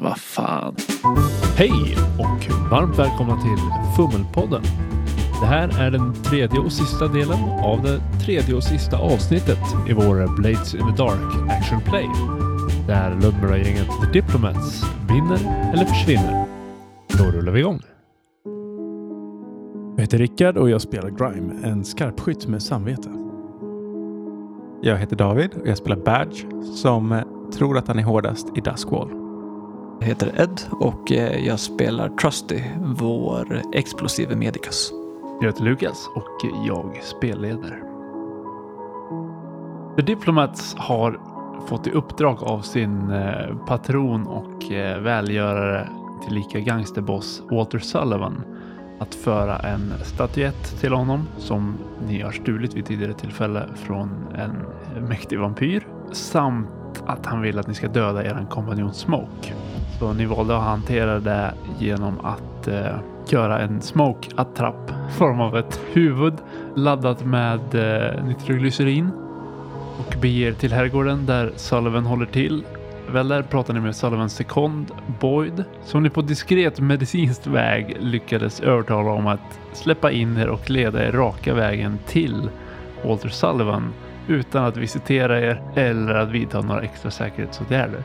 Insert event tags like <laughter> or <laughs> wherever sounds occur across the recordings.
Vad fan. Hej och varmt välkomna till Fummelpodden. Det här är den tredje och sista delen av det tredje och sista avsnittet i vår Blades in the Dark Action Play. Där Ludmora-gänget The Diplomats vinner eller försvinner. Då rullar vi igång. Jag heter Rickard och jag spelar Grime, en skarpskytt med samvete. Jag heter David och jag spelar Badge som eh, tror att han är hårdast i Duskwall. Jag heter Ed och eh, jag spelar Trusty, vår explosive medicus. Jag heter Lukas och jag spelleder. The Diplomats har fått i uppdrag av sin eh, patron och eh, välgörare tillika gangsterboss Walter Sullivan att föra en statyett till honom som ni har stulit vid tidigare tillfälle från en mäktig vampyr samt att han vill att ni ska döda er kompanjon Smoke. Så ni valde att hantera det genom att eh, göra en smoke-attrapp i form av ett huvud laddat med eh, nitroglycerin och beger till herrgården där Sullivan håller till. Väl där pratar ni med Sullivans sekond Boyd som ni på diskret medicinskt väg lyckades övertala om att släppa in er och leda er raka vägen till Walter Sullivan utan att visitera er eller att vidta några extra säkerhetsåtgärder.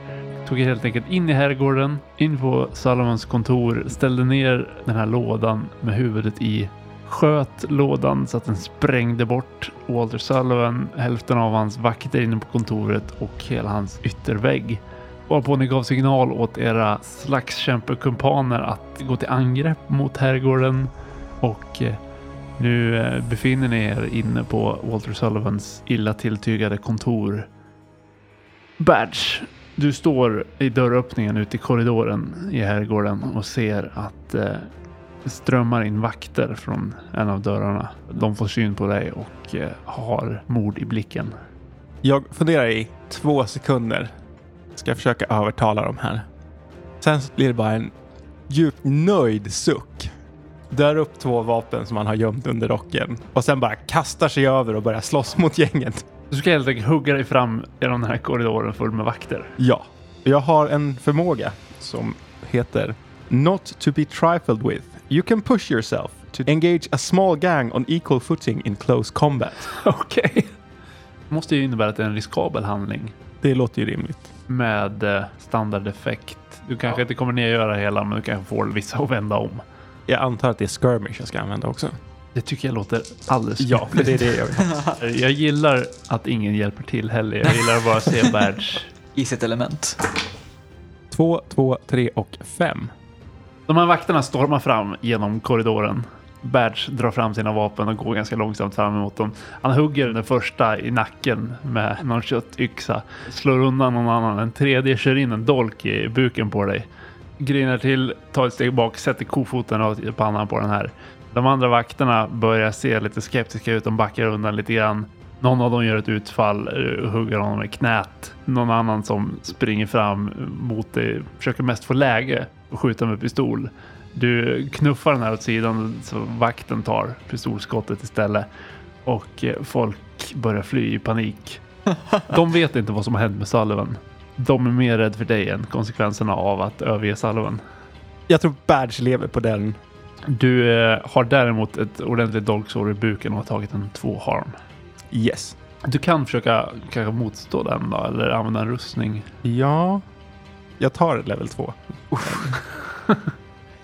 Tog er helt enkelt in i herrgården, in på Sullivans kontor, ställde ner den här lådan med huvudet i sköt lådan så att den sprängde bort Walter Sullivan, hälften av hans vakter inne på kontoret och hela hans yttervägg. Varpå ni gav signal åt era slagskämpekumpaner att gå till angrepp mot herrgården och eh, nu eh, befinner ni er inne på Walter Sullivans illa tilltygade kontor. Badge, du står i dörröppningen ute i korridoren i herrgården och ser att eh, det strömmar in vakter från en av dörrarna. De får syn på dig och eh, har mord i blicken. Jag funderar i två sekunder. Ska försöka övertala dem här. Sen blir det bara en djupt nöjd suck. Dör upp två vapen som han har gömt under rocken och sen bara kastar sig över och börjar slåss mot gänget. Du ska helt enkelt hugga dig fram genom den här korridoren full med vakter. Ja, jag har en förmåga som heter Not to be trifled with. You can push yourself to engage a small gang on equal footing in close combat. <laughs> Okej. Det måste ju innebära att det är en riskabel handling Det låter ju rimligt. med eh, standardeffekt. Du kanske inte kommer ner och göra hela, men du kanske får vissa att vända om. Jag antar att det är skirmish jag ska använda också. Det tycker jag låter alldeles Ja, för det är det jag vill ha. <laughs> Jag gillar att ingen hjälper till heller. Jag gillar att bara se <laughs> Badge. I sitt element. Två, två, tre och fem. De här vakterna stormar fram genom korridoren. Badge drar fram sina vapen och går ganska långsamt fram emot dem. Han hugger den första i nacken med någon köttyxa. Slår undan någon annan. En tredje kör in en dolk i buken på dig. Grinar till, tar ett steg bak, sätter kofoten i pannan på den här. De andra vakterna börjar se lite skeptiska ut. De backar undan lite grann. Någon av dem gör ett utfall och hugger honom i knät. Någon annan som springer fram mot dig försöker mest få läge och skjuta med pistol. Du knuffar den här åt sidan så vakten tar pistolskottet istället och eh, folk börjar fly i panik. <laughs> De vet inte vad som har hänt med Sullivan. De är mer rädda för dig än konsekvenserna av att överge Sullivan. Jag tror Badge lever på den. Du eh, har däremot ett ordentligt dolksår i buken och har tagit en två harm. Yes. Du kan försöka kanske motstå den då, eller använda en rustning. Ja, jag tar level två. <laughs>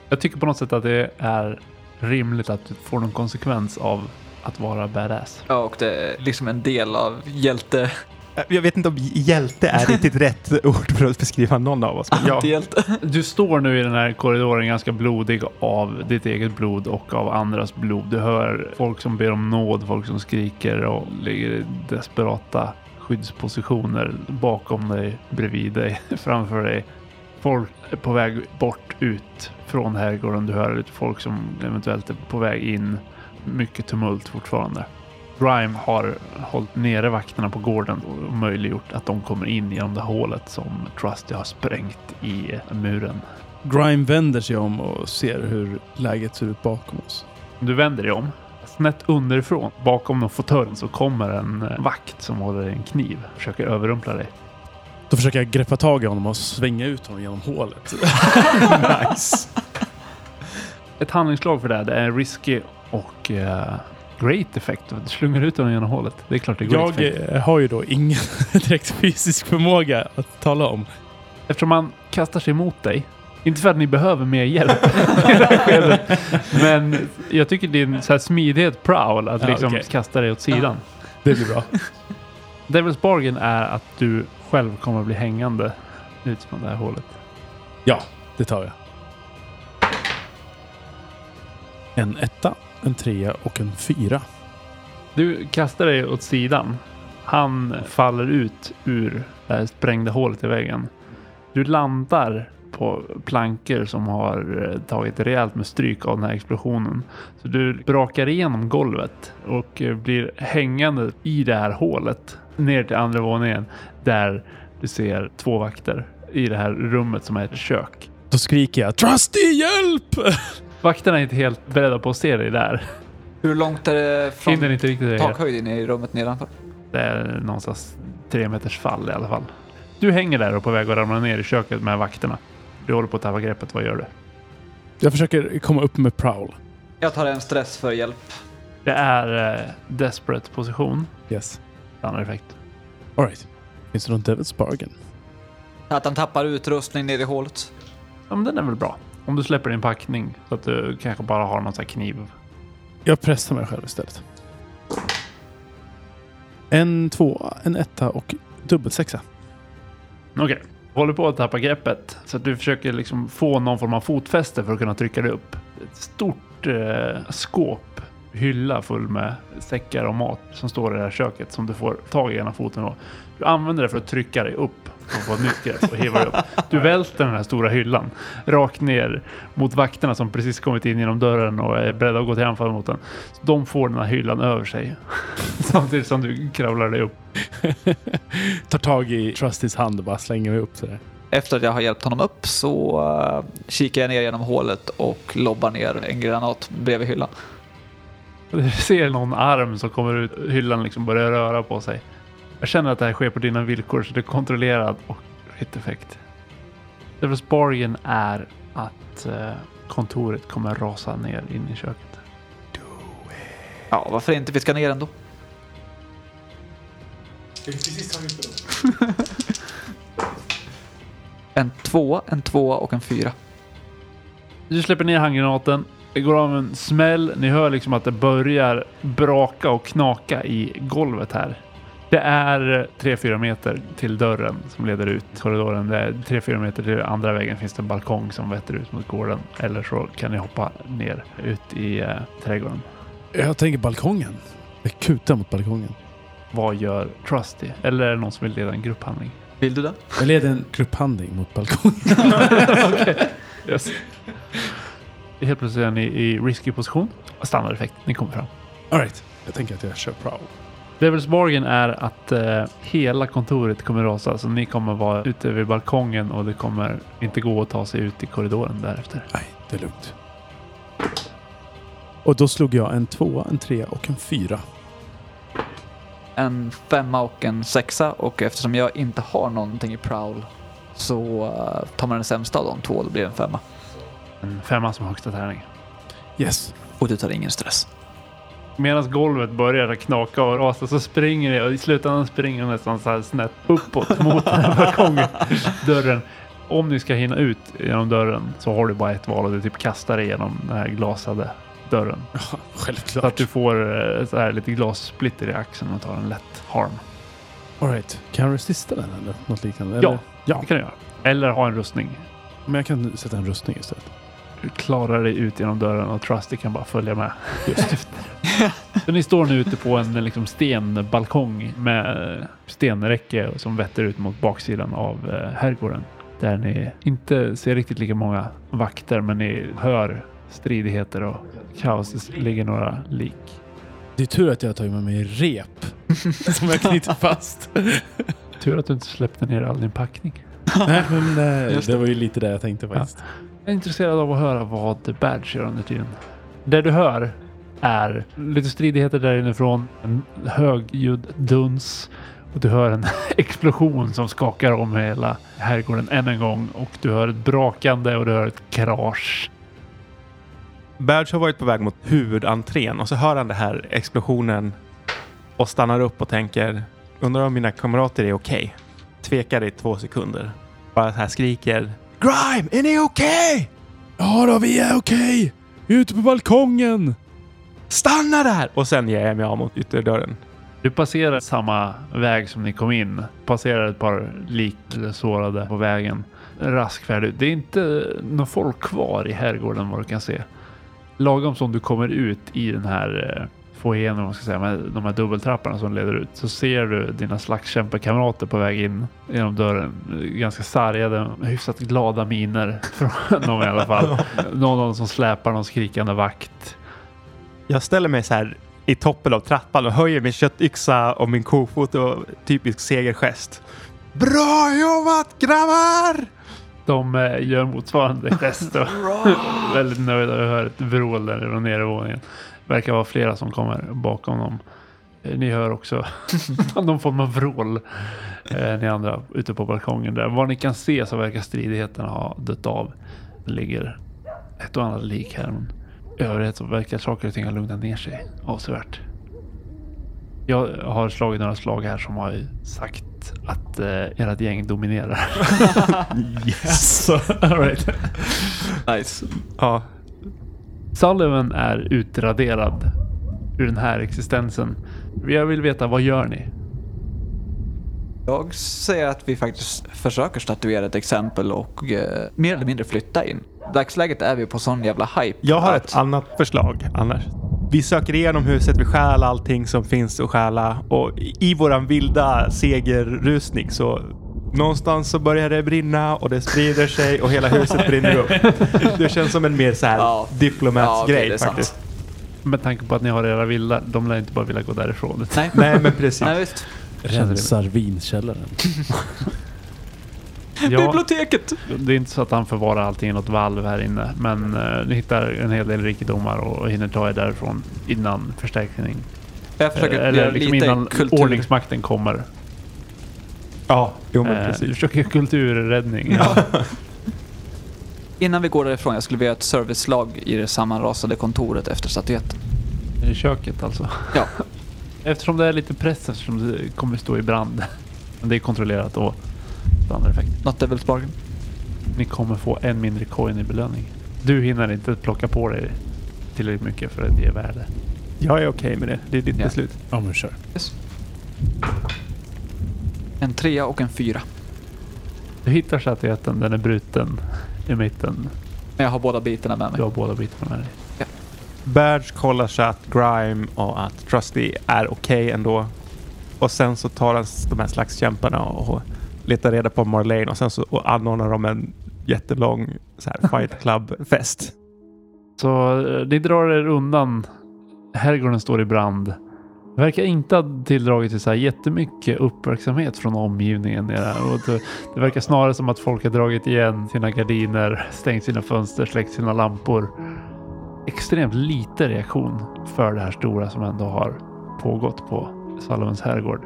Jag tycker på något sätt att det är rimligt att du får någon konsekvens av att vara badass. Ja, och det är liksom en del av hjälte... Äh, Jag vet inte om hjälte är riktigt <laughs> rätt ord för att beskriva någon av oss. Men ja. Du står nu i den här korridoren ganska blodig av ditt eget blod och av andras blod. Du hör folk som ber om nåd, folk som skriker och ligger i desperata skyddspositioner bakom dig, bredvid dig, <laughs> framför dig. Folk är på väg bort ut från herrgården. Du hör lite folk som eventuellt är på väg in. Mycket tumult fortfarande. Grime har hållit nere vakterna på gården och möjliggjort att de kommer in genom det hålet som Trusty har sprängt i muren. Grime vänder sig om och ser hur läget ser ut bakom oss. Du vänder dig om. Snett underifrån, bakom någon fåtölj, så kommer en eh, vakt som håller en kniv. Försöker överrumpla dig. Då försöker jag greppa tag i honom och svänga ut honom genom hålet. <laughs> nice. Ett handlingslag för det. Det är risky och eh, great effect. Du slungar ut honom genom hålet. Det är klart det är great Jag effect. eh, har ju då ingen <laughs> direkt fysisk förmåga att tala om. Eftersom han kastar sig emot dig. Inte för att ni behöver mer hjälp <laughs> i det här skedet. Men jag tycker din så här smidighet prowl att Ja, liksom okej. kasta dig åt sidan. Det blir bra. <laughs> Devil's Bargain är att du själv kommer bli hängande ut från det här hålet. Ja, det tar jag. En etta, en trea och en fyra. Du kastar dig åt sidan. Han faller ut ur det här sprängda hålet i väggen. Du landar på plankor som har eh, tagit rejält med stryk av den här explosionen. Så du brakar igenom golvet och eh, blir hängande i det här hålet ner till andra våningen där du ser två vakter i det här rummet som är ett kök. Då skriker jag Trusty hjälp! <laughs> Vakterna är inte helt beredda på att se dig där. Hur långt är det Hinner från inte riktigt det. takhöjd in i rummet nedanför? Det är någonstans tre meters fall i alla fall. Du hänger där och på väg att ramla ner i köket med vakterna. Du håller på att tappa greppet. Vad gör du? Jag försöker komma upp med prowl. Jag tar en stress för hjälp. Det är eh, desperate position. Yes. Standardeffekt. Alright. Finns det någon Devil's Bargain? Att han tappar utrustning ner i hålet. Ja, men den är väl bra. Om du släpper din packning så att du kanske bara har någon sån här kniv. Jag pressar mig själv istället. En tvåa, en etta och dubbelsexa. Okej. Håller på att tappa greppet så att du försöker liksom få någon form av fotfäste för att kunna trycka dig upp. Ett stort eh, skåp, hylla full med säckar och mat som står i det här köket som du får tag i ena foten då. Du använder det för att trycka dig upp och få ett nytt grepp och hiva dig upp. Du välter den här stora hyllan rakt ner mot vakterna som precis kommit in genom dörren och är beredda att gå till anfall mot den. Så de får den här hyllan över sig <laughs> samtidigt som du kravlar dig upp. <laughs> Tar tag i Trustys hand och bara slänger mig upp sådär. Efter att jag har hjälpt honom upp så uh, kikar jag ner genom hålet och lobbar ner en granat bredvid hyllan. Du ser någon arm som kommer ut hyllan liksom börjar röra på sig. Jag känner att det här sker på dina villkor så det är kontrollerat och hit effekt. Devil's Bargain är att eh, kontoret kommer rasa ner in i köket. Ja, varför inte? Vi ska ner ändå. <laughs> En tvåa, en tvåa och en fyra. Du släpper ner handgranaten. Det går av en smäll. Ni hör liksom att det börjar braka och knaka i golvet här. Det är 3-4 meter till dörren som leder ut korridoren. Det är 3-4 meter till andra vägen finns det en balkong som vetter ut mot gården. Eller så kan ni hoppa ner ut i eh, trädgården. Jag tänker balkongen. Jag kutar mot balkongen. Vad gör Trusty? Eller är det någon som vill leda en grupphandling? Vill du det? Jag leder en grupphandling mot balkongen. <laughs> Yes. Helt plötsligt är ni i risky position. Standardeffekt. Ni kommer fram. Alright. Jag tänker att jag kör prowl. Devil's Bargain är att eh, hela kontoret kommer rasa. Så ni kommer vara ute vid balkongen och det kommer inte gå att ta sig ut i korridoren därefter. Nej, det är lugnt. Och då slog jag en tvåa, en trea och en fyra. En femma och en sexa och eftersom jag inte har någonting i prowl så uh, tar man den sämsta av de två och då blir det en femma. En femma som högsta tärning. Yes. Och du tar ingen stress. Medan golvet börjar att knaka och rasa så springer ni och i slutändan springer ni nästan så här snett uppåt mot den här balkongen. <laughs> Dörren. Om ni ska hinna ut genom dörren så har du bara ett val och det är typ kasta dig genom den här glasade dörren. Så Självklart. att du får eh, så här lite glassplitter i axeln och tar en lätt harm. Alright. Kan jag resista den eller något liknande? Ja. Eller? ja. Det kan du göra. Eller ha en rustning. Men jag kan sätta en rustning istället. Du klarar dig ut genom dörren och Trusty kan bara följa med. Just Så ni står nu ute på en liksom stenbalkong med stenräcke som vetter ut mot baksidan av eh, herrgården. Där ni inte ser riktigt lika många vakter men ni hör stridigheter och kaos. Det ligger några lik. Det är tur att jag har tagit med mig rep <laughs> som jag knyter fast. Tur att du inte släppte ner all din packning. Nej, men eh, Just det var ju lite det jag tänkte faktiskt. Jag är intresserad av att höra vad Badge gör under tiden. Det du hör är lite stridigheter där inifrån, en högljudd duns Och du hör en <laughs> explosion som skakar om hela herrgården än en gång. Och du hör ett brakande och du hör ett krasch. Badge har varit på väg mot huvudentrén och så hör han den här explosionen och stannar upp och tänker undrar om mina kamrater är okej. Tvekar i två sekunder. Bara så här skriker Grime, är ni okej? Ja då, vi är okej! Vi är ute på balkongen! Stanna där! Och sen ger jag mig av mot ytterdörren. Du passerar samma väg som ni kom in. Passerar ett par lik eller sårade på vägen. Rask färd ut. Det är inte någon folk kvar i herrgården vad du kan se. Lagom som du kommer ut i den här eh, eh, foajén, om man ska säga, med de här dubbeltrapporna som leder ut, så ser du dina slagskämpekamrater på väg in genom dörren. Ganska sargade, hyfsat glada miner <laughs> från dem i alla fall. Någon som släpar någon skrikande vakt. Jag ställer mig så här i toppen av trappan och höjer min köttyxa och min kofot och typisk segergest. Bra jobbat grabbar! De eh, gör motsvarande gest och <laughs> väldigt nöjda och hör ett vrål där från nedervåningen. Verkar vara flera som kommer bakom dem. Eh, Ni hör också <laughs> <laughs> någon form av vrål. Eh, ni andra ute på balkongen där. Vad ni kan se så verkar stridigheterna ha dött av. Det ligger ett och annat lik här. Men i övrigt så verkar saker och ting ha lugnat ner sig avsevärt. Jag har slagit några slag här som har sagt att eh, ert gäng dominerar. <laughs> Yes! All right. Nice. Ja, Sullivan är utraderad ur den här existensen. Jag vill veta, vad gör ni? Jag säger att vi faktiskt försöker statuera ett exempel och eh, mer eller mindre flytta in. Dagsläget är vi på sån jävla hype. jag har att- ett annat förslag annars. Vi söker igenom huset, vi stjäl allting som finns att stjäla och i våran vilda segerrusning så någonstans så börjar det brinna och det sprider sig och hela huset brinner upp. Det känns som en mer så här Ja. diplomats Ja, sant. faktiskt. Med tanke på att ni har era vildar, de lär inte bara vilja gå därifrån. Nej. <laughs> Nej, men precis. Nej, visst. Rensar vinkällaren. <laughs> Ja, Biblioteket! det är inte så att han förvarar allting i något valv här inne, men eh, ni hittar en hel del rikedomar och hinner ta er därifrån innan förstärkning. Jag försöker Eh, Eller liksom lite innan kultur. ordningsmakten kommer. Ja, jo men Eh, du precis. försöker kulturräddning. Ja. <laughs> Innan vi går därifrån, jag skulle vilja göra ett serviceslag i det sammanrasade kontoret efter statyetten. I köket alltså. Ja. <laughs> Eftersom det är lite press eftersom det kommer stå i brand. Men det är kontrollerat och standardeffekt. Not Devil's Bargain. Ni kommer få en mindre coin i belöning. Du hinner inte plocka på dig tillräckligt mycket för att ge värde. Jag är okej med det. Det är ditt Ja. beslut. Ja men kör. Yes. En trea och en fyra. Du hittar statyetten, den är bruten i mitten. Men jag har båda bitarna med mig. Du har båda bitarna med dig. Badge kollar så att Grime och att Trusty är okej ändå. Och sen så tar han de här slagskämparna och letar reda på Marlene och sen så och anordnar de en jättelång så här, fight <laughs> club-fest. Så eh, ni drar er undan. Herrgården står i brand. Det verkar inte ha tilldragit sig så här jättemycket uppmärksamhet från omgivningen. nere. Och det, det verkar snarare som att folk har dragit igen sina gardiner, stängt sina fönster, släckt sina lampor. Extremt lite reaktion för det här stora som ändå har pågått på Salomons herrgård.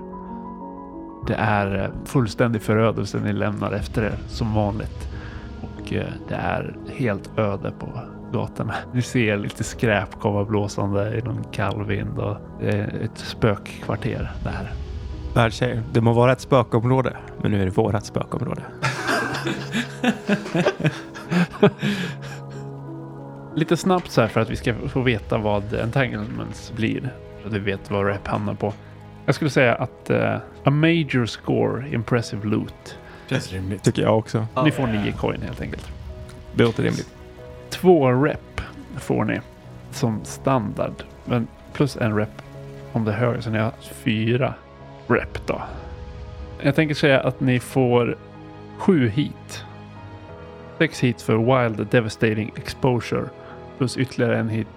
Det är eh, fullständig förödelse ni lämnar efter er som vanligt. Och eh, det är helt öde på gatorna. Ni ser lite skräp komma blåsande i någon kall vind och det är ett spökkvarter där. Badge säger, det må vara ett spökområde, men nu är det vårat spökområde. <laughs> Lite snabbt så här för att vi ska få veta vad entanglements blir. Så att vi vet vad rep hamnar på. Jag skulle säga att eh, a major score impressive loot. Känns rimligt. Tycker jag också. Ni får nio coin helt enkelt. Det låter rimligt. Två rep får ni som standard. Men plus en rep om det är högre. Så ni har fyra rep då. Jag tänker säga att ni får sju hit. Sex hit för wild devastating exposure. Plus ytterligare en hit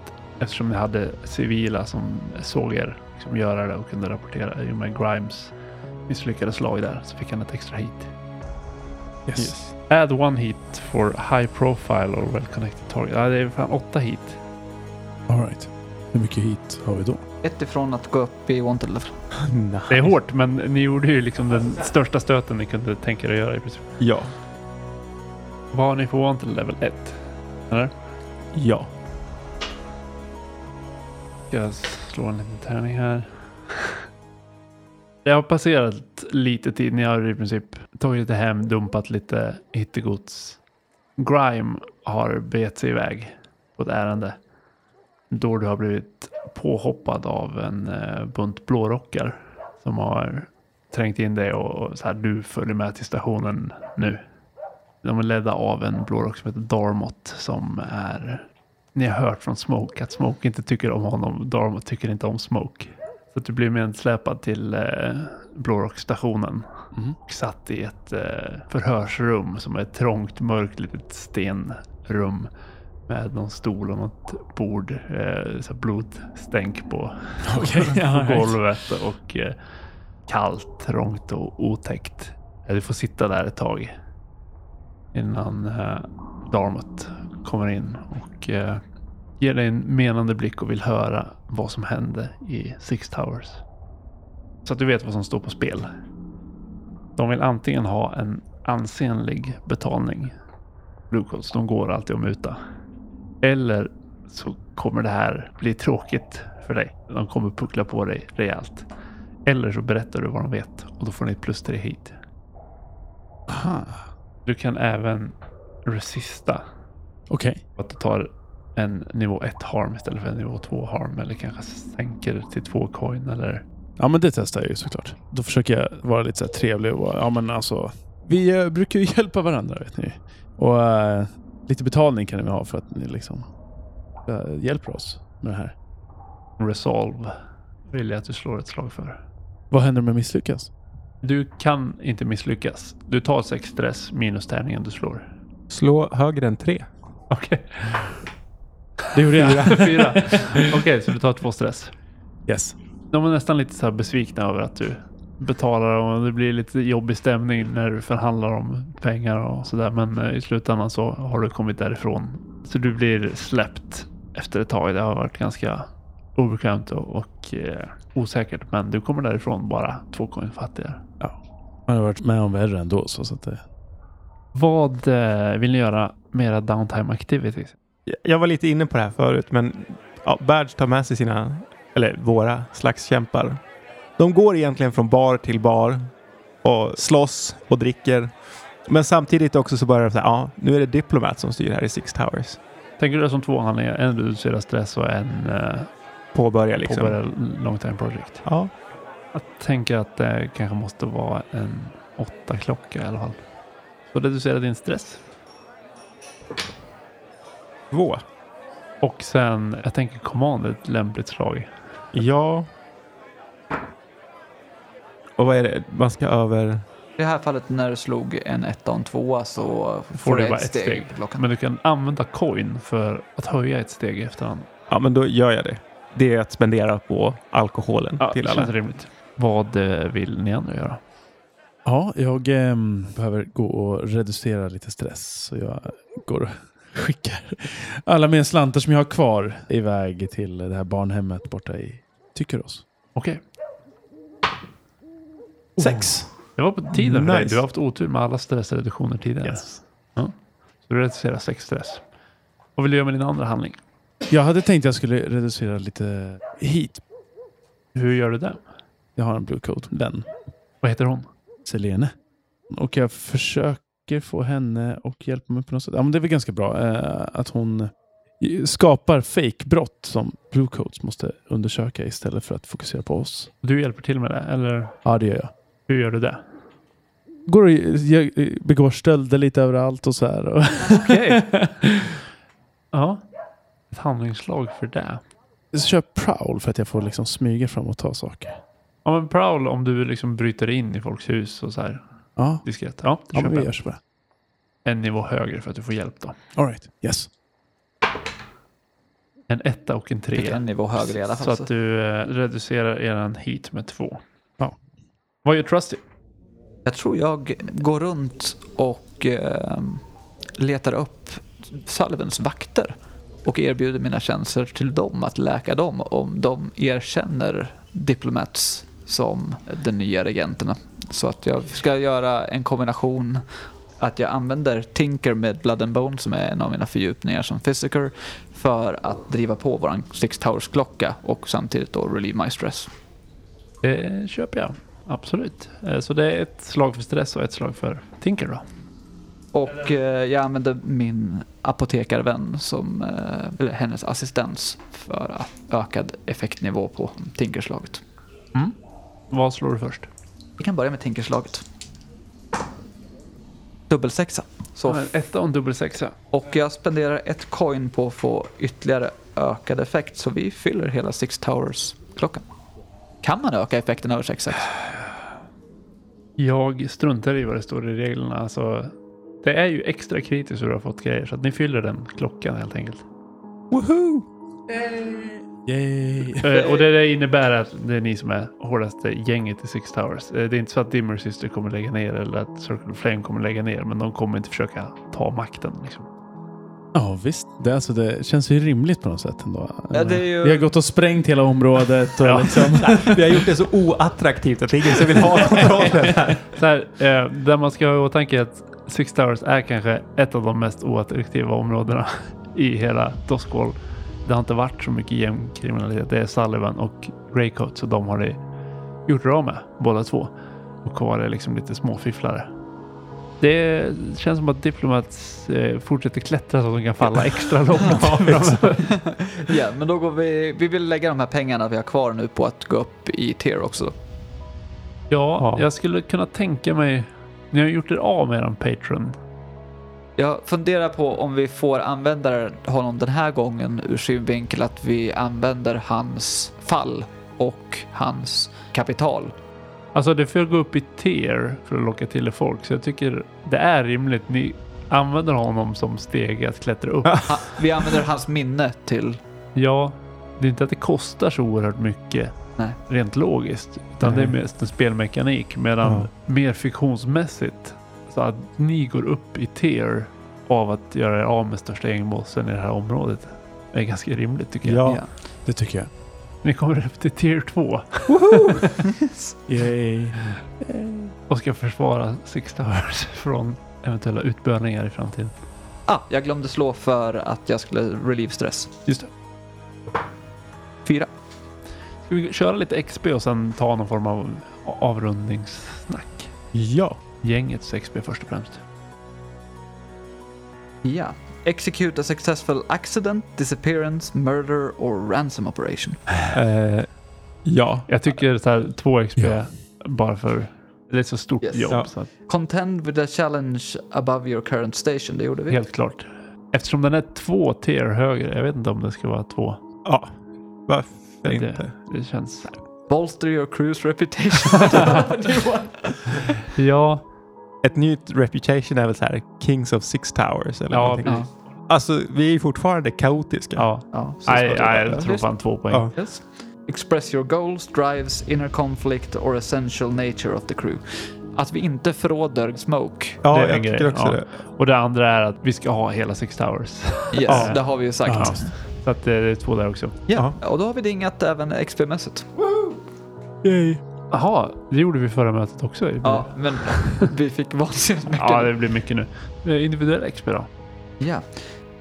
eftersom ni hade civila som såg er liksom göra det och kunde rapportera. I och med Grimes misslyckade slag där så fick han ett extra hit. Yes. Add one hit for high profile or well connected target. Ja, det är fan åtta hit. Alright. Hur mycket hit har vi då? Ett ifrån att gå upp i Wanted level. <laughs> nice. Det är hårt, men ni gjorde ju liksom den största stöten ni kunde tänka er att göra i princip. Ja. Vad har ni på Wanted level 1? Eller? Ja. Jag slå en liten tärning här. Det har passerat lite tid. Ni har i princip tagit lite hem, dumpat lite hittegods. Grime har begett sig iväg på ett ärende. Då du har blivit påhoppad av en eh, bunt blårockar som har trängt in dig och, och så här, du följer med till stationen nu. De är ledda av en blårock som heter Darmot som är ni har hört från Smoke att Smoke inte tycker om honom. Darmot tycker inte om Smoke. Så att du blir medsläpad till eh, Blårockstationen. Mhm. Och satt i ett eh, förhörsrum som är ett trångt, mörkt litet stenrum. Med någon stol och något bord. Eh, så blodstänk på, <laughs> Okej, <laughs> på golvet. Och eh, kallt, trångt och otäckt. Du får sitta där ett tag. Innan eh, Darmot kommer in och eh, ger dig en menande blick och vill höra vad som hände i Six Towers. Så att du vet vad som står på spel. De vill antingen ha en ansenlig betalning. Blue Coats, de går alltid att muta. Eller så kommer det här bli tråkigt för dig. De kommer puckla på dig rejält. Eller så berättar du vad de vet och då får ni ett plus tre hit. Aha. Du kan även resista Okej. att du tar en nivå 1 harm istället för en nivå 2 harm eller kanske sänker till två coin eller Ja, men det testar jag ju såklart. Då försöker jag vara lite så här trevlig och ja men alltså. Vi eh, brukar ju <laughs> hjälpa varandra vet ni. Och eh, lite betalning kan ni väl ha för att ni liksom eh, hjälper oss med det här. resolve vill jag att du slår ett slag för. Vad händer om jag misslyckas? Du kan inte misslyckas. Du tar 6 stress minus tärningen du slår. Slå högre än tre. Okej. Det gjorde jag. Fyra. Okej, så du tar två stress. Yes. De är nästan lite så här besvikna över att du betalar och det blir lite jobbig stämning när du förhandlar om pengar och sådär. Men eh, i slutändan så har du kommit därifrån. Så du blir släppt efter ett tag. Det har varit ganska obekvämt och, och eh, osäkert. Men du kommer därifrån bara två coin fattigare. Man har varit med om värre ändå. Så, så att det... Vad eh, vill ni göra mera downtime activities? Jag var lite inne på det här förut, men ja, Badge tar med sig sina, eller våra slags kämpar. De går egentligen från bar till bar och slåss och dricker. Men samtidigt också så börjar de säga, ja, nu är det Diplomat som styr här i Six Towers. Tänker du det som två handlingar? En reducera stress och en eh, Påbörja liksom. påbörja long time project. Ja, Jag tänker att det kanske måste vara en åtta klocka i alla fall. Så reducera din stress. Två. Och sen, jag tänker command är ett lämpligt slag. Ja. Och vad är det? Man ska över... I det här fallet när du slog en etta och en tvåa så får, Får du bara ett ett steg, steg. Men du kan använda coin för att höja ett steg i efterhand. Ja, men då gör jag det. Det är att spendera på alkoholen Ja, till det alla. känns rimligt. Vad eh, vill ni andra göra? Ja, jag ehm, behöver gå och reducera lite stress. Så jag går och skickar alla mina slantar som jag har kvar iväg till det här barnhemmet borta i Tyckerås. Okej, Sex. det var på tiden för dig. Nice. Du har haft otur med alla stressreduktioner tidigare. Yes. Så du reducerar sex stress. Vad vill du göra med din andra handling? Jag hade tänkt att jag skulle reducera lite hit. Hur gör du det? Jag har en blue coat, den. Vad heter hon? Selene. Och jag försöker få henne och hjälpa mig på något sätt. Ja, men det är väl ganska bra eh, att hon skapar fake-brott som blue coats måste undersöka istället för att fokusera på oss. Du hjälper till med det, eller Ja, det gör jag. hur gör du det? Går och jag begår stölder lite överallt och så här. Okej. <laughs> ja. Ett handlingslag för det. så kör jag prowl för att jag får liksom smyga fram och ta saker. Ja men prowl om du liksom bryter in i folks hus och så här Ja, diskret. Ja, det ja köper men vi jag. gör så bara. En nivå högre för att du får hjälp då. All right. Yes. En etta och en trea. en nivå högre i alla Så fall. att Så du eh, reducerar eran hit med två. Ja. Vad gör Trusty? Jag tror jag går runt och eh, letar upp Sullivans vakter. och erbjuder mina tjänster till dem att läka dem om de erkänner Diplomats som de nya regenterna. Så att jag ska göra en kombination att jag använder Tinker med Blood and Bone som är en av mina fördjupningar som fysiker för att driva på våran Six Towers-klocka och samtidigt då relieve my stress. Det köper jag. Absolut. Eh, Så det är ett slag för stress och ett slag för Tinker då. Och eh, jag använder min apotekarvän som eh, eller hennes assistens för att ökad effektnivå på Tinkerslaget. Vad slår du först? Vi kan börja med Tinkerslaget. Dubbelsexa. Så etta och en dubbel sexa. Och jag spenderar ett coin på att få ytterligare ökad effekt så vi fyller hela Six Towers-klockan. Kan man öka effekten över 6-6? Jag struntar i vad det står i reglerna. Alltså, det är ju extra kritiskt hur du har fått grejer. Så att ni fyller den klockan helt enkelt. Woohoo! Yay! Eh, och det, innebär att det är ni som är hårdaste gänget i Six Towers. Eh, Det är inte så att Dimmer Sister kommer lägga ner eller att Circle of Flame kommer lägga ner. Men de kommer inte försöka ta makten. Liksom. Ja visst, det, alltså, det känns ju rimligt på något sätt ändå. Ja, det är ju- Vi har gått och sprängt hela området och Ja. liksom... <laughs> Vi har gjort det så oattraktivt att ingen vill ha kontrollen. <laughs> Så här, eh, där man ska ha i åtanke att Six Towers är kanske ett av de mest oattraktiva områdena <laughs> i hela Doskwall. Det har inte varit så mycket gängkriminalitet. Det är Sullivan och Greycoat så de har det gjort av med båda två. Och kvar är liksom lite småfifflare. Det känns som att Diplomats eh, fortsätter klättra så att de kan falla extra långt. <laughs> Ja, men då går vi... Vi vill lägga de här pengarna vi har kvar nu på att gå upp i tier också. ja, Ja. jag skulle kunna tänka mig. Ni har gjort er av med en Patron. Jag funderar på om vi får använda honom den här gången ur synvinkel att vi använder hans fall och hans kapital. Alltså det får gå upp i tier för att locka till folk. Så jag tycker det är rimligt. Ni använder honom som steg att klättra upp. <laughs> Ha, vi använder hans minne till... Ja, det är inte att det kostar så oerhört mycket Nej. rent logiskt. Utan Nej. det är mest en spelmekanik. Medan Ja. mer fiktionsmässigt så att ni går upp i tier av att göra er av med största gängbossen i det här området. är ganska rimligt tycker jag. Ja. Det tycker jag. Ni kommer upp till tier 2 <laughs> Yay. och ska försvara Six Towers från eventuella utbörningar i framtiden. Ah, jag glömde slå för att jag skulle relieve stress. Just det. Fyra. Ska vi köra lite XP och sen ta någon form av avrundningssnack? Ja. Gängets XP först och främst. Ja. Execute a successful accident, disappearance, murder or ransom operation. Eh, ja. Jag tycker så här två XP Ja. bara för det är ett så stort Yes. jobb. Ja. Så att, Contend with a challenge above your current station, det gjorde vi. helt klart. Eftersom den är två tier högre. Jag vet inte om det ska vara två. Ja. Varför Det, inte? det känns... Bolster your cruise reputation. <laughs> <laughs> Ja, Ett nytt reputation är väl så här Kings of Six Towers eller Ja, någonting. ja. Alltså, vi är fortfarande kaotiska. ja. ja, jag tror fan två poäng. Ja. Yes. Express your goals, drives, inner conflict or essential nature of the crew. Att vi inte förråder smoke. Ja, Det är en jag grej, tycker också ja. det. Och det andra är att vi ska ha hela Six Towers. Yes, Ja. det har vi ju sagt. Ja. Så att eh, det är två där också. Ja, och då har vi dingat även XP-mässigt. Yay. Jaha, det gjorde vi förra mötet också. Ja, men <laughs> vi fick vansinnigt <laughs> mycket. ja, det blir mycket nu. Eh, Individuell XP då? Ja.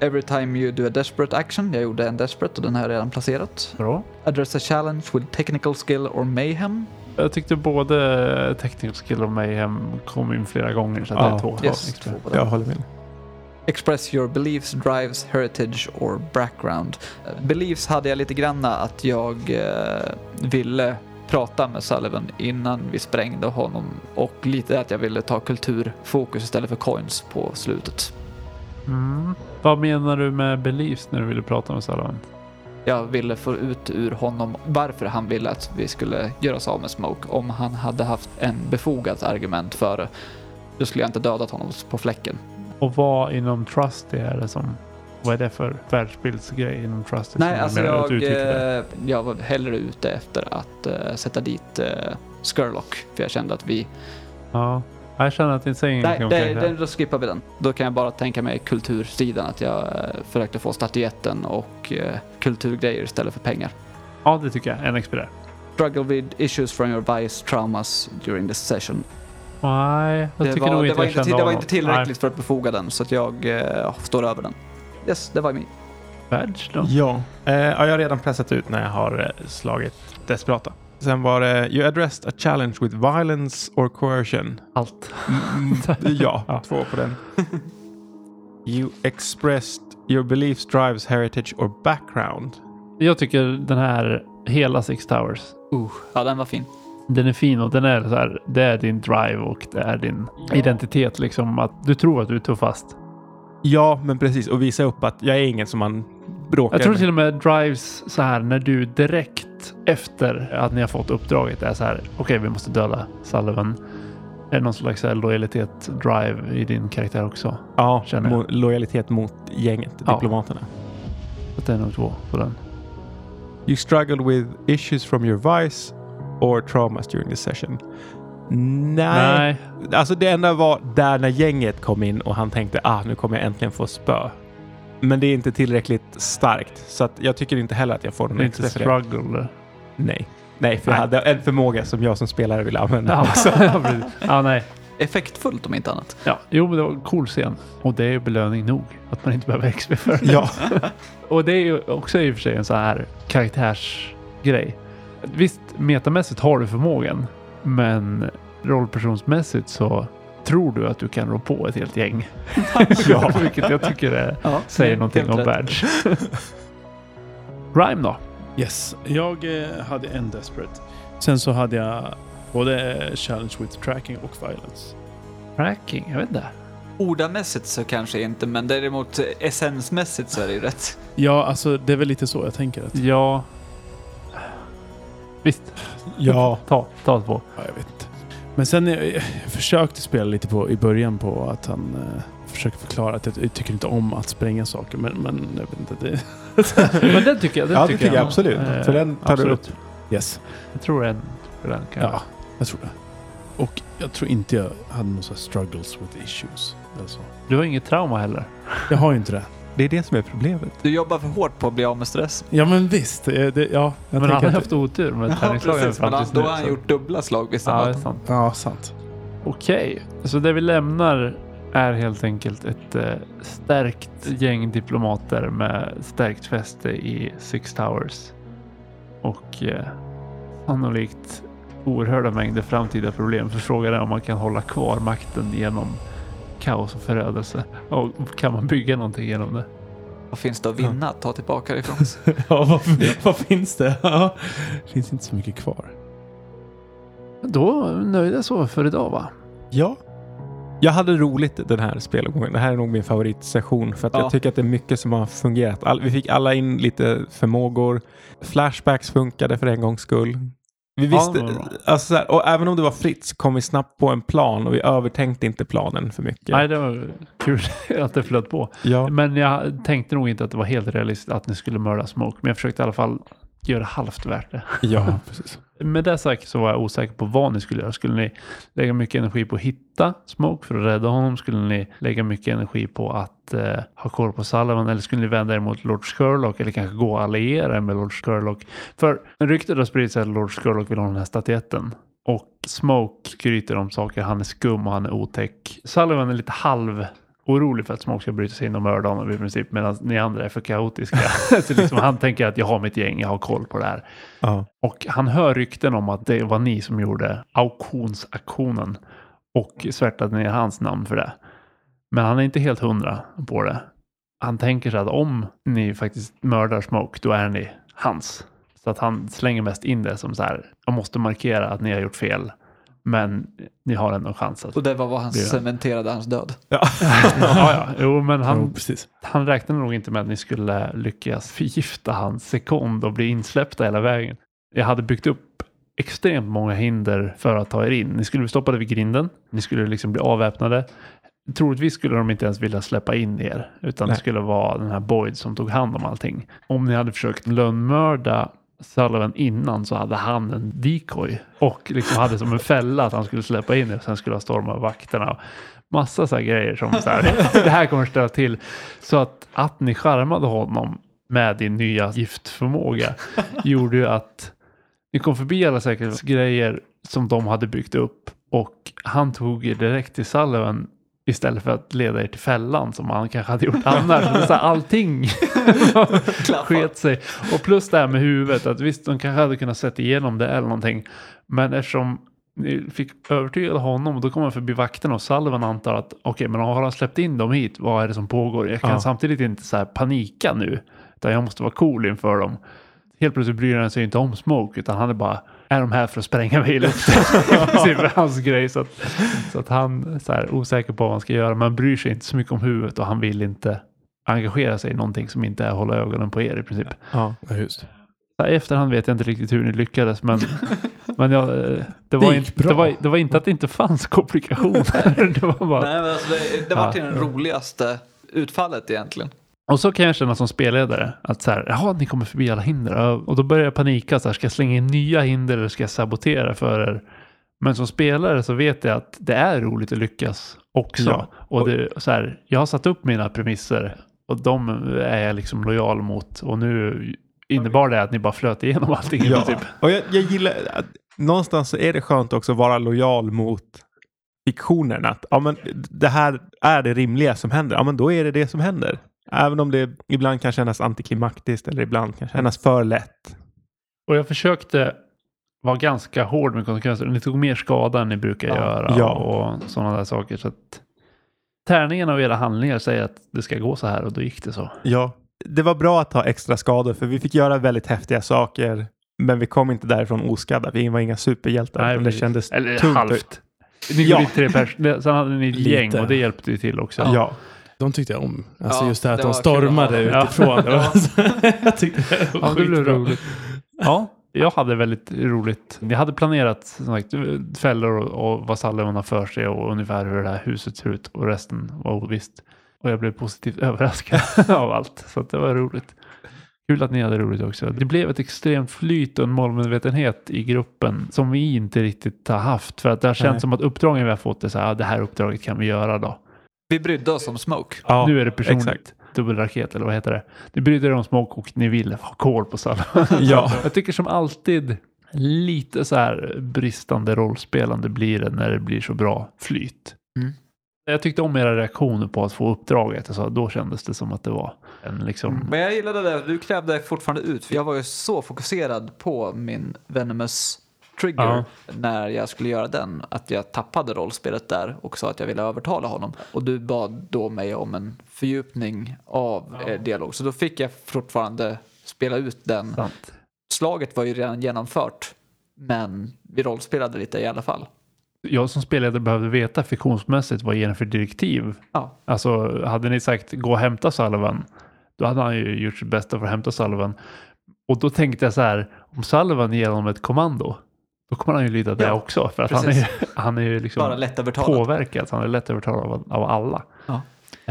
Every time you do a desperate action, jag gjorde en desperate och den har jag redan placerat. Bra. Address a challenge with technical skill or mayhem. Jag tyckte både Technical Skill och Mayhem kom in flera gånger så att det Ja. är två Yes, XP. två. Jag håller med. Express your beliefs, drives, heritage or background. Beliefs hade jag lite granna att jag eh, ville prata med Sullivan innan vi sprängde honom och lite att jag ville ta kulturfokus istället för coins på slutet. Mm. Vad menar du med beliefs när du ville prata med Sullivan? Jag ville få ut ur honom varför han ville att vi skulle göra oss av med Smoke. Om han hade haft en befogat argument för det, då skulle jag inte dödat honom på fläcken. Och vad inom Trusty är det som... Vad är det för världsbildsgrej inom Trusty? Nej, alltså jag, det? eh, jag var hellre ute efter att eh, sätta dit eh, Skurlock. För jag kände att vi, Ja. Jag känner att det säger Nej, ingenting om det, det, då skippar vi den. Då kan jag bara tänka mig kultursidan, att jag eh, försökte få statyetten och eh, kulturgrejer istället för pengar. Ja, det tycker jag. En XP där. Struggle with issues from your vice traumas during the session. Nej, jag Det tycker var, nog det inte var jag inte, kände det var inte tillräckligt för att befoga den, så att jag eh, står över den. Yes, det var min. Badge då? Ja. Eh, ja, jag har redan pressat ut när jag har eh, slagit Desperata. Sen var det You addressed a challenge with violence or coercion. Allt. Mm, ja, <laughs> Ja. två på den. You expressed your beliefs, drives, heritage or background. Jag tycker den här hela Six Towers. Uh, ja, den var fin. Den är fin och den är så här. Det är din drive och det är din identitet liksom. Att du tror att du är tuffast. Ja, men precis. Och visa upp att jag är ingen som man bråkar Jag tror med. till och med drives så här när du direkt efter att ni har fått uppdraget är så här. Okej, vi måste döda Sullivan. Är det någon slags så här lojalitet drive i din karaktär också? Ja, känner jag. lojalitet mot gänget, Ja. diplomaterna. Så det är nog två på den. You struggled with issues from your vice or traumas during the session. Nej. Nej. Alltså det enda var där när gänget kom in och han tänkte ah nu kommer jag äntligen få spö. Men det är inte tillräckligt starkt så att jag tycker inte heller att jag får Det någon är inte extra det. struggle. Nej. Nej, för jag Nej. hade en förmåga som jag som spelare ville använda Ja, också. <laughs> ja, nej. Effektfullt om inte annat. Ja, jo, men det var en cool scen. Och det är ju belöning nog. Att man inte behöver XP för det. ja. <laughs> Och det är ju också i och för sig en så här karaktärsgrej. Visst, metamässigt har du förmågan, men rollpersonsmässigt så tror du att du kan rå på ett helt gäng. <laughs> Ja. <laughs> Vilket jag tycker är, Ja, säger någonting om. Badge. Rhyme då? Yes, jag eh, hade en Desperate. Sen så hade jag både eh, Challenge with Tracking och Violence. Tracking? Jag vet inte. Ordamässigt så kanske inte, men däremot eh, essensmässigt så är det ju rätt. Ja, alltså det är väl lite så jag tänker. Att, Ja. Visst, ja. ta, ta på. ja, jag vet inte. Men sen eh, jag försökte spela lite på i början på att han eh, försöker förklara att jag, jag tycker inte om att spränga saker. Men, men jag vet inte. Det, <laughs> Men den tycker jag. Den Ja, det tycker jag absolut. Eh, För den tar du absolut. upp. yes, Jag tror en för den kan ja, jag tror det. Och jag tror inte jag hade några struggles with issues. Alltså. Du har inget trauma heller. Jag har ju inte det. Det är det som är problemet. Du jobbar för hårt på att bli av med stress. Ja men visst. eh, Det, ja, jag men han har haft otur med <laughs> Ja, precis. Men han, då har han så- gjort dubbla slag visst. Ja, det sant. Ja, sant. Okej, så det vi lämnar är helt enkelt ett eh, stärkt gäng diplomater med stärkt fäste i Six Towers. Och eh, sannolikt oerhörda mängder framtida problem. För frågan är om man kan hålla kvar makten genom kaos och förödelse. Och kan man bygga någonting genom det? Vad finns det att vinna att ta tillbaka ifrån? <laughs> Ja, vad, vad finns det? Ja, det finns inte så mycket kvar. Då nöjda så för idag va? Ja. Jag hade roligt den här spelomgången. Det här är nog min favoritsession för att Ja. jag tycker att det är mycket som har fungerat. All, vi fick alla in lite förmågor. Flashbacks funkade för en gångs skull. Vi Ja, visste, bra. alltså så här, och även om det var fritt så kom vi snabbt på en plan och vi övertänkte inte planen för mycket. Nej, det var kul <laughs> att det flöt på. Ja. Men jag tänkte nog inte att det var helt realistiskt att ni skulle mörda Smoke. Men jag försökte i alla fall göra det halvt värt det. <laughs> ja, precis. Med det sagt så var jag osäker på vad ni skulle göra. Skulle ni lägga mycket energi på att hitta Smoke för att rädda honom? Skulle ni lägga mycket energi på att eh, ha koll på Sullivan? Eller skulle ni vända er mot Lord Sherlock? Eller kanske gå och alliera er med Lord Sherlock? För ryktet har spridit sig att Lord Sherlock vill ha den här statyetten. Och Smoke skryter om saker. Han är skum och han är otäck. Sullivan är lite halv orolig för att Smoke ska bryta sig in och mörda honom i princip. Medan ni andra är för kaotiska. <laughs> så liksom, han tänker att jag har mitt gäng, jag har koll på det här. Ja. Och han hör rykten om att det var ni som gjorde auktionsaktionen och svärtade ner hans namn för det. Men han är inte helt hundra på det. Han tänker sig att om ni faktiskt mördar Smoke, då är ni hans. Så att han slänger mest in det som så här, jag måste markera att ni har gjort fel. Men ni har ändå en chans att... Och det var vad han Det det. cementerade hans död. ja, <laughs> ja, jo, men Han, han, jo, precis. han räknade nog inte med att ni skulle lyckas förgifta hans sekund och bli insläppta hela vägen. Jag hade byggt upp extremt många hinder för att ta er in. Ni skulle bli stoppade vid grinden. Ni skulle liksom bli avväpnade. Troligtvis skulle de inte ens vilja släppa in er, utan det Nej. skulle vara den här Boyd som tog hand om allting. Om ni hade försökt lönnmörda Sullivan innan så hade han en decoy och liksom hade som en fälla att han skulle släppa in det och sen skulle han storma vakterna. Massa så här grejer som så här, <laughs> det här kommer ställa till. Så att, att ni charmade honom med din nya giftförmåga <laughs> gjorde ju att ni kom förbi alla säkerhetsgrejer som de hade byggt upp och han tog er direkt till Sullivan istället för att leda er till fällan som han kanske hade gjort annars. Så här, allting <laughs> sket sig. Och plus det här med huvudet, att visst de kanske hade kunnat sätta igenom det eller någonting. Men eftersom ni fick övertyga honom, då kom han förbi vakterna och Sullivan antar att okej, men har han släppt in dem hit, vad är det som pågår? Jag kan Ja. samtidigt inte så här panika nu, utan jag måste vara cool inför dem. Helt plötsligt bryr han sig inte om Smoke, utan han är bara, är de här för att spränga mig i luften? <laughs> det är hans grej, så att, så att han så här, osäker på vad han ska göra, men bryr sig inte så mycket om huvudet och han vill inte engagera sig i någonting som inte är att hålla ögonen på er i princip. Ja. Just. I efterhand vet jag inte riktigt hur ni lyckades, men, <laughs> men jag, eh, det, var Det inte, det, var, det var inte att det inte fanns komplikationer. <laughs> det var bara, Nej, men alltså det, det var Ja. till den roligaste utfallet egentligen. Och så kan jag känna som spelledare att så här, jaha, ni kommer förbi alla hinder. Och då börjar jag panika, så här, ska jag slänga in nya hinder eller ska jag sabotera för er? Men som spelare så vet jag att det är roligt att lyckas också. Ja. Och det, så här, jag har satt upp mina premisser och de är jag liksom lojal mot. Och nu innebar det att ni bara flöt igenom <laughs> allting Ja. princip. Och jag, jag gillar att någonstans så är det skönt också att vara lojal mot fiktionen. Att ja, men det här är det rimliga som händer. Ja, men då är det det som händer. Även om det ibland kan kännas antiklimaktiskt eller ibland kan kännas för lätt. Och jag försökte vara ganska hård med konsekvenser. Ni tog mer skada än ni brukar Ja. göra Ja. och sådana där saker. Så att tärningarna och era handlingar säger att det ska gå så här och då gick det så. Ja, det var bra att ha extra skador för vi fick göra väldigt häftiga saker. Men vi kom inte därifrån oskadda. Vi var inga superhjältar. Nej, det kändes Eller tungt. halvt. Ni Ja. gjorde tre personer, sen hade ni ett gäng och det hjälpte ju till också. Ja. De tyckte jag om. Alltså Ja, just det här att det de kul stormade ha dem. utifrån. Var- <laughs> jag tyckte det var Ja, det blev skitbra. roligt. Ja, jag hade väldigt roligt. Jag hade planerat som sagt, fällor och, och vad Sullivan har för sig och ungefär hur det här huset ser ut och resten var ovisst. Och jag blev positivt <laughs> överraskad av allt. Så att det var roligt. Kul att ni hade roligt också. Det blev ett extremt flyt och en målmedvetenhet i gruppen som vi inte riktigt har haft. För att det har känts Nej. som att uppdragen vi har fått är så här, ja, det här uppdraget kan vi göra då. Vi brydde oss om Smoke. Ja, nu är det personligt. exakt. Dubbelraket eller vad heter det? Ni brydde er om Smoke och ni ville ha koll på Sullivan. <laughs> Ja. Jag tycker som alltid lite så här bristande rollspelande blir det när det blir så bra flyt. Mm. Jag tyckte om era reaktioner på att få uppdraget. Alltså, då kändes det som att det var en liksom... Men jag gillade det, du krävde fortfarande ut, för jag var ju så fokuserad på min Venomous trigger Ja. när jag skulle göra den, att jag tappade rollspelet där och sa att jag ville övertala honom. Och du bad då mig om en fördjupning av eh, dialog, så då fick jag fortfarande spela ut den. Sant. Slaget var ju redan genomfört, men vi rollspelade lite i alla fall. Jag som spelare behövde veta fiktionsmässigt vad ger den för direktiv. Ja. Alltså hade ni sagt gå och hämta Sullivan, då hade han ju gjort sitt bästa för att hämta Sullivan. Och då tänkte jag så här, om Sullivan ger honom ett kommando, då kommer han ju lyda det Ja, också. För att han är, <laughs> han är ju liksom Bara lättövertalad. påverkad, han är lätt övertalad av, av alla. Ja.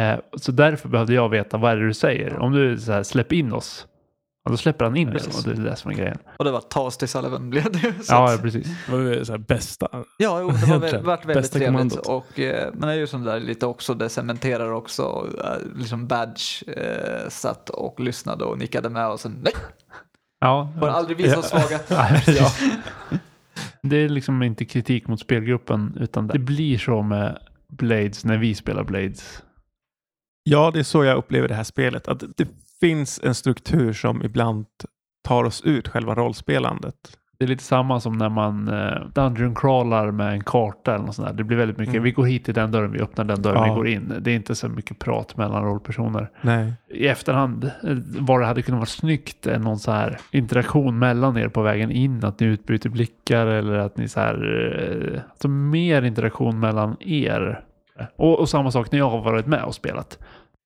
Eh, så därför behövde jag veta, vad är det du säger? Om du så här, släpp in oss, ja, då släpper han in Precis. och det är det som är grejen. Och det var ta oss till Sullivan blev det Ja, att- precis. Det var ju så här bästa. Ja, jo, det var väl, varit väldigt Bästa trevligt. kommandot. Och, eh, men det är ju sånt där lite också, det cementerar också. Eh, liksom Badge eh, satt och lyssnade och nickade med och sen nej, Ja, får aldrig bli så svaga. <laughs> Nej, precis. <laughs> Det är liksom inte kritik mot spelgruppen utan det blir så med Blades när vi spelar Blades. Ja, det är så jag upplever det här spelet. Att det finns en struktur som ibland tar oss ut själva rollspelandet. Det är lite samma som när man eh, dungeon crawlar med en karta eller något sånt där. Det blir väldigt mycket, Mm. vi går hit till den dörren, vi öppnar den dörren, Ja. vi går in. Det är inte så mycket prat mellan rollpersoner. Nej. I efterhand eh, var det hade kunnat vara snyggt eh, någon så här interaktion mellan er på vägen in, att ni utbyter blickar eller att ni så här, alltså mer interaktion mellan er. Och, och samma sak när jag har varit med och spelat.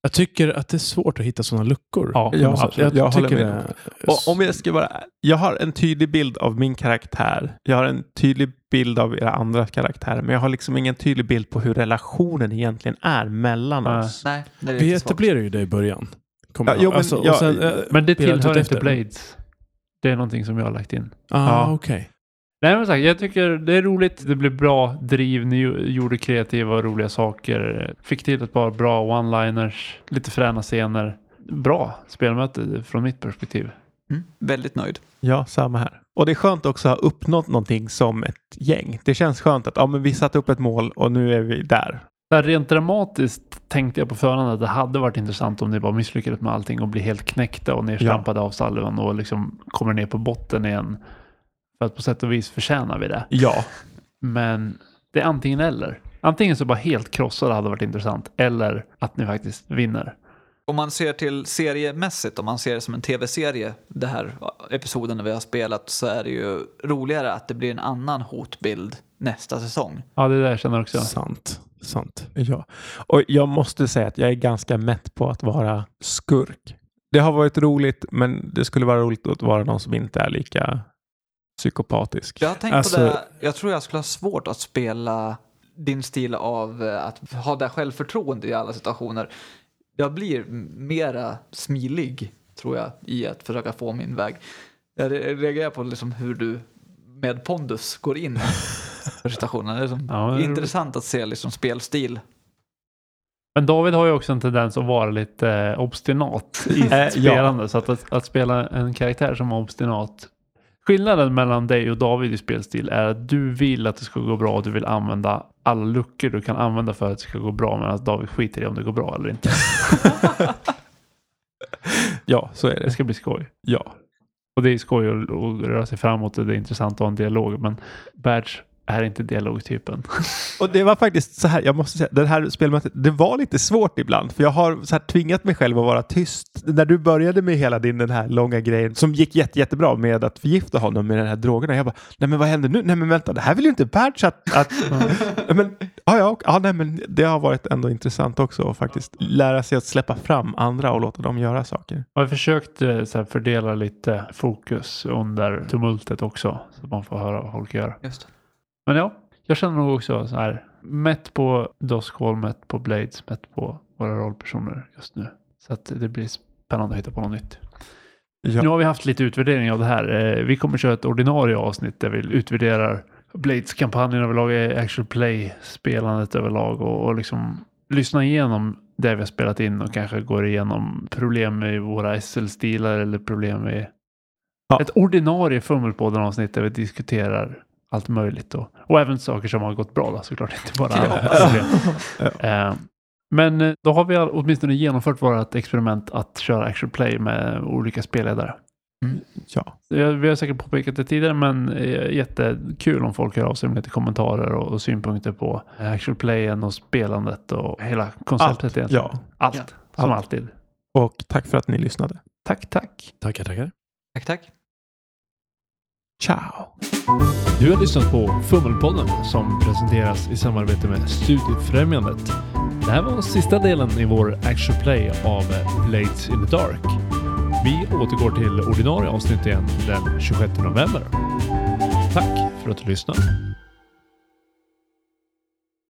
Jag tycker att det är svårt att hitta sådana luckor. Ja, absolut. Jag, Jag håller tycker med. det. Och om jag ska vara... Jag har en tydlig bild av min karaktär. Jag har en tydlig bild av era andra karaktärer. Men jag har liksom ingen tydlig bild på hur relationen egentligen är mellan Nej. oss. Nej, det är Vi eterblerar ju det i början. Kommer Ja, jag jo, men alltså, jag- och sen, eh, Men det tillhör inte efter. Blades. Det är någonting som jag har lagt in. Ah, Ja. okej. Nej men sagt, jag tycker det är roligt. Det blev bra driv. Ni gjorde kreativa och roliga saker. Fick till ett par bra one-liners. Lite fräna scener. Bra spelmöte från mitt perspektiv. Mm. Väldigt nöjd. Ja, samma här. Och det är skönt också att ha uppnått någonting som ett gäng. Det känns skönt att ja, men vi satte upp ett mål och nu är vi där. Här, rent dramatiskt tänkte jag på förhand att det hade varit intressant om ni bara misslyckades med allting och blir helt knäckta och nedstampade av Sullivan och liksom kommer ner på botten igen. För att på sätt och vis förtjänar vi det. Ja, Men det är antingen eller. Antingen så bara helt krossade hade varit intressant eller att ni faktiskt vinner. Om man ser till seriemässigt, om man ser det som en tv-serie, det här episoden när vi har spelat, så är det ju roligare att det blir en annan hotbild nästa säsong. Ja, det är det jag känner också. Sant. Sant. ja. Och jag måste säga att jag är ganska mätt på att vara skurk. Det har varit roligt, men det skulle vara roligt att vara någon som inte är lika psykopatisk. Jag har tänkt Alltså- på det, jag tror jag skulle ha svårt att spela din stil av eh, att ha det självförtroende i alla situationer. Jag blir mera smilig, tror jag, i att försöka få min väg. Jag re- reagerar på liksom hur du med pondus går in <laughs> i situationen. Det är liksom Ja, intressant att se liksom spelstil. Men David har ju också en tendens att vara lite eh, obstinat i sitt Eh, ja. spelande. Så att, att, att spela en karaktär som är obstinat. Skillnaden mellan dig och David i spelstil är att du vill att det ska gå bra och du vill använda alla luckor du kan använda för att det ska gå bra medan David skiter i om det går bra eller inte. <laughs> Ja, så är Det det. ska bli skoj. Ja. Och det är skoj att, att röra sig framåt och det är intressant att ha en dialog men Badge är inte dialogtypen. <laughs> Och det var faktiskt så här, jag måste säga, det här spelmötet, det var lite svårt ibland. För jag har så här tvingat mig själv att vara tyst. När du började med hela din den här långa grejen som gick jätte, jättebra med att förgifta honom med den här drogerna. Jag bara, nej men vad händer nu? Nej men vänta, det här vill ju inte Berts att... att <laughs> men, ja, ja, ja, nej men det har varit ändå intressant också att faktiskt lära sig att släppa fram andra och låta dem göra saker. Jag har försökt eh, så här, fördela lite fokus under tumultet också så att man får höra vad folk gör. Just. Men ja, jag känner nog också så här. Mätt på Doscall, mätt på Blades, mätt på våra rollpersoner just nu. Så att det blir spännande att hitta på något nytt. Ja. Nu har vi haft lite utvärdering av det här. Eh, Vi kommer köra ett ordinarie avsnitt där vi utvärderar Blades-kampanjen överlag, eh, actual play-spelandet överlag och, och liksom lyssna igenom det vi har spelat in och kanske går igenom problem med våra SL-stilar eller problem med Ja. ett ordinarie Fummelpodden-avsnitt där vi diskuterar allt möjligt och, och även saker som har gått bra då, såklart, inte bara problem. <laughs> Eh, Men eh, då har vi åtminstone genomfört vårt experiment att köra actual play med olika spelledare. ja. Jag- Vi har säkert påpekat det tidigare men eh, jättekul om folk hör av sig med lite kommentarer och, och synpunkter på actual playen och spelandet och hela konceptet Allt, egentligen. ja. Allt, Ja. som Allt. alltid. Och tack för att ni lyssnade. Tack, tack. Tackar, tackar. Tack, tack. Ciao! Du har lyssnat på Fummelpodden som presenteras i samarbete med Studiefrämjandet. Det här var sista delen i vår Action Play av Blades in the Dark. Vi återgår till ordinarie avsnitt igen den 26 november. Tack för att du lyssnade.